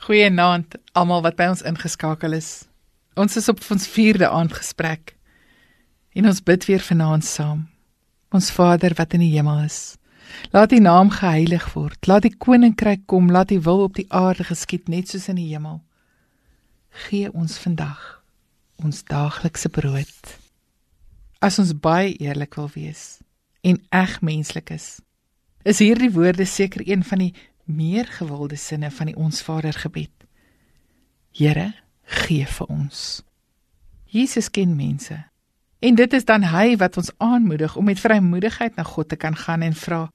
Goeienaand almal wat by ons ingeskakel is. Ons is op ons 4de aandgesprek. En ons bid weer vanaand saam. Ons Vader wat in die hemel is, laat U naam geheilig word. Laat die koninkryk kom, laat U wil op die aarde geskied net soos in die hemel. Gee ons vandag ons daaglikse brood. As ons baie eerlik wil wees en eg menslik is, is hierdie woorde seker een van die meer gewilde sinne van die ons Vader gebed. Here, gee vir ons. Jesus ken mense. En dit is dan hy wat ons aanmoedig om met vrymoedigheid na God te kan gaan en vra: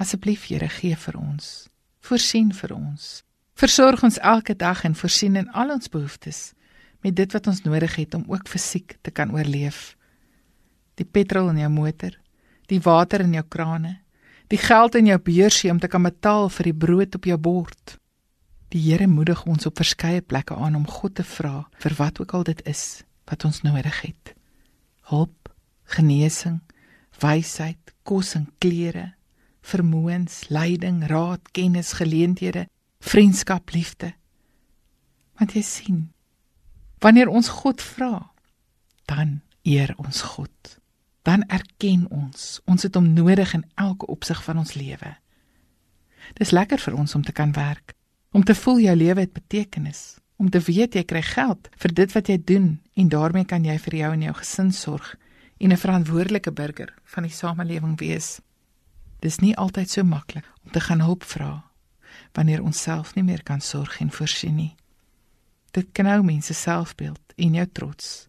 Asseblief Here, gee vir ons. Voorsien vir ons. Versorg ons elke dag en voorsien in al ons behoeftes met dit wat ons nodig het om ook fisiek te kan oorleef. Die petrol in jou motor, die water in jou krane, die geld in jou beursie om te kan betaal vir die brood op jou bord. Die Here moedig ons op verskeie plekke aan om God te vra vir wat ook al dit is wat ons nodig het. Hulp, genesing, wysheid, kos en klere, vermoëns, leiding, raad, kennis, geleenthede, vriendskap, liefde. Want jy sien, wanneer ons God vra, dan eer ons God dan erken ons ons het hom nodig in elke opsig van ons lewe. Dis lekker vir ons om te kan werk, om te voel jou lewe het betekenis, om te weet jy kry geld vir dit wat jy doen en daarmee kan jy vir jou en jou gesin sorg en 'n verantwoordelike burger van die samelewing wees. Dis nie altyd so maklik om te gaan hulp vra wanneer ons self nie meer kan sorg en voorsien nie. Dit knou mense selfbeeld en jou trots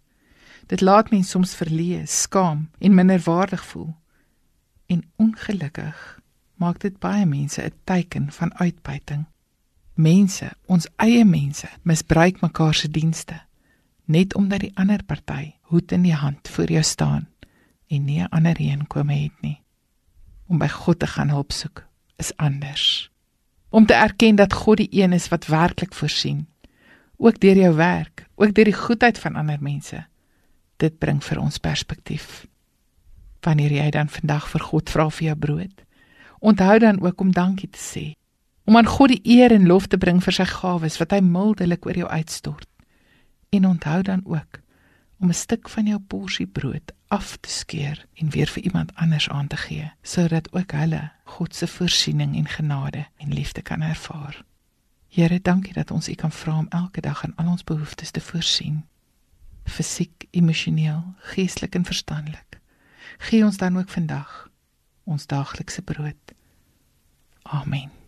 Dit laat mens soms verleë, skaam en minderwaardig voel. En ongelukkig maak dit baie mense 'n teken van uitbuiting. Mense, ons eie mense, misbruik mekaar se dienste net omdat die ander party hoed in die hand voor jou staan en nie 'n ander een kom het nie. Om by God te gaan hulp soek is anders. Om te erken dat God die een is wat werklik voorsien, ook deur jou werk, ook deur die goedheid van ander mense dit bring vir ons perspektief. Wanneer jy dan vandag vir God vra vir jou brood, onthou dan ook om dankie te sê. Om aan God die eer en lof te bring vir sy gawes wat hy mildelik oor jou uitstort. En onthou dan ook om 'n stuk van jou porsie brood af te skeur en weer vir iemand anders aan te gee, sodat ook hulle God se voorsiening en genade en liefde kan ervaar. Here, dankie dat ons U kan vra om elke dag aan al ons behoeftes te voorsien fisiek, emosioneel, geestelik en verstandelik. Gee ons dan ook vandag ons daaglikse brood. Amen.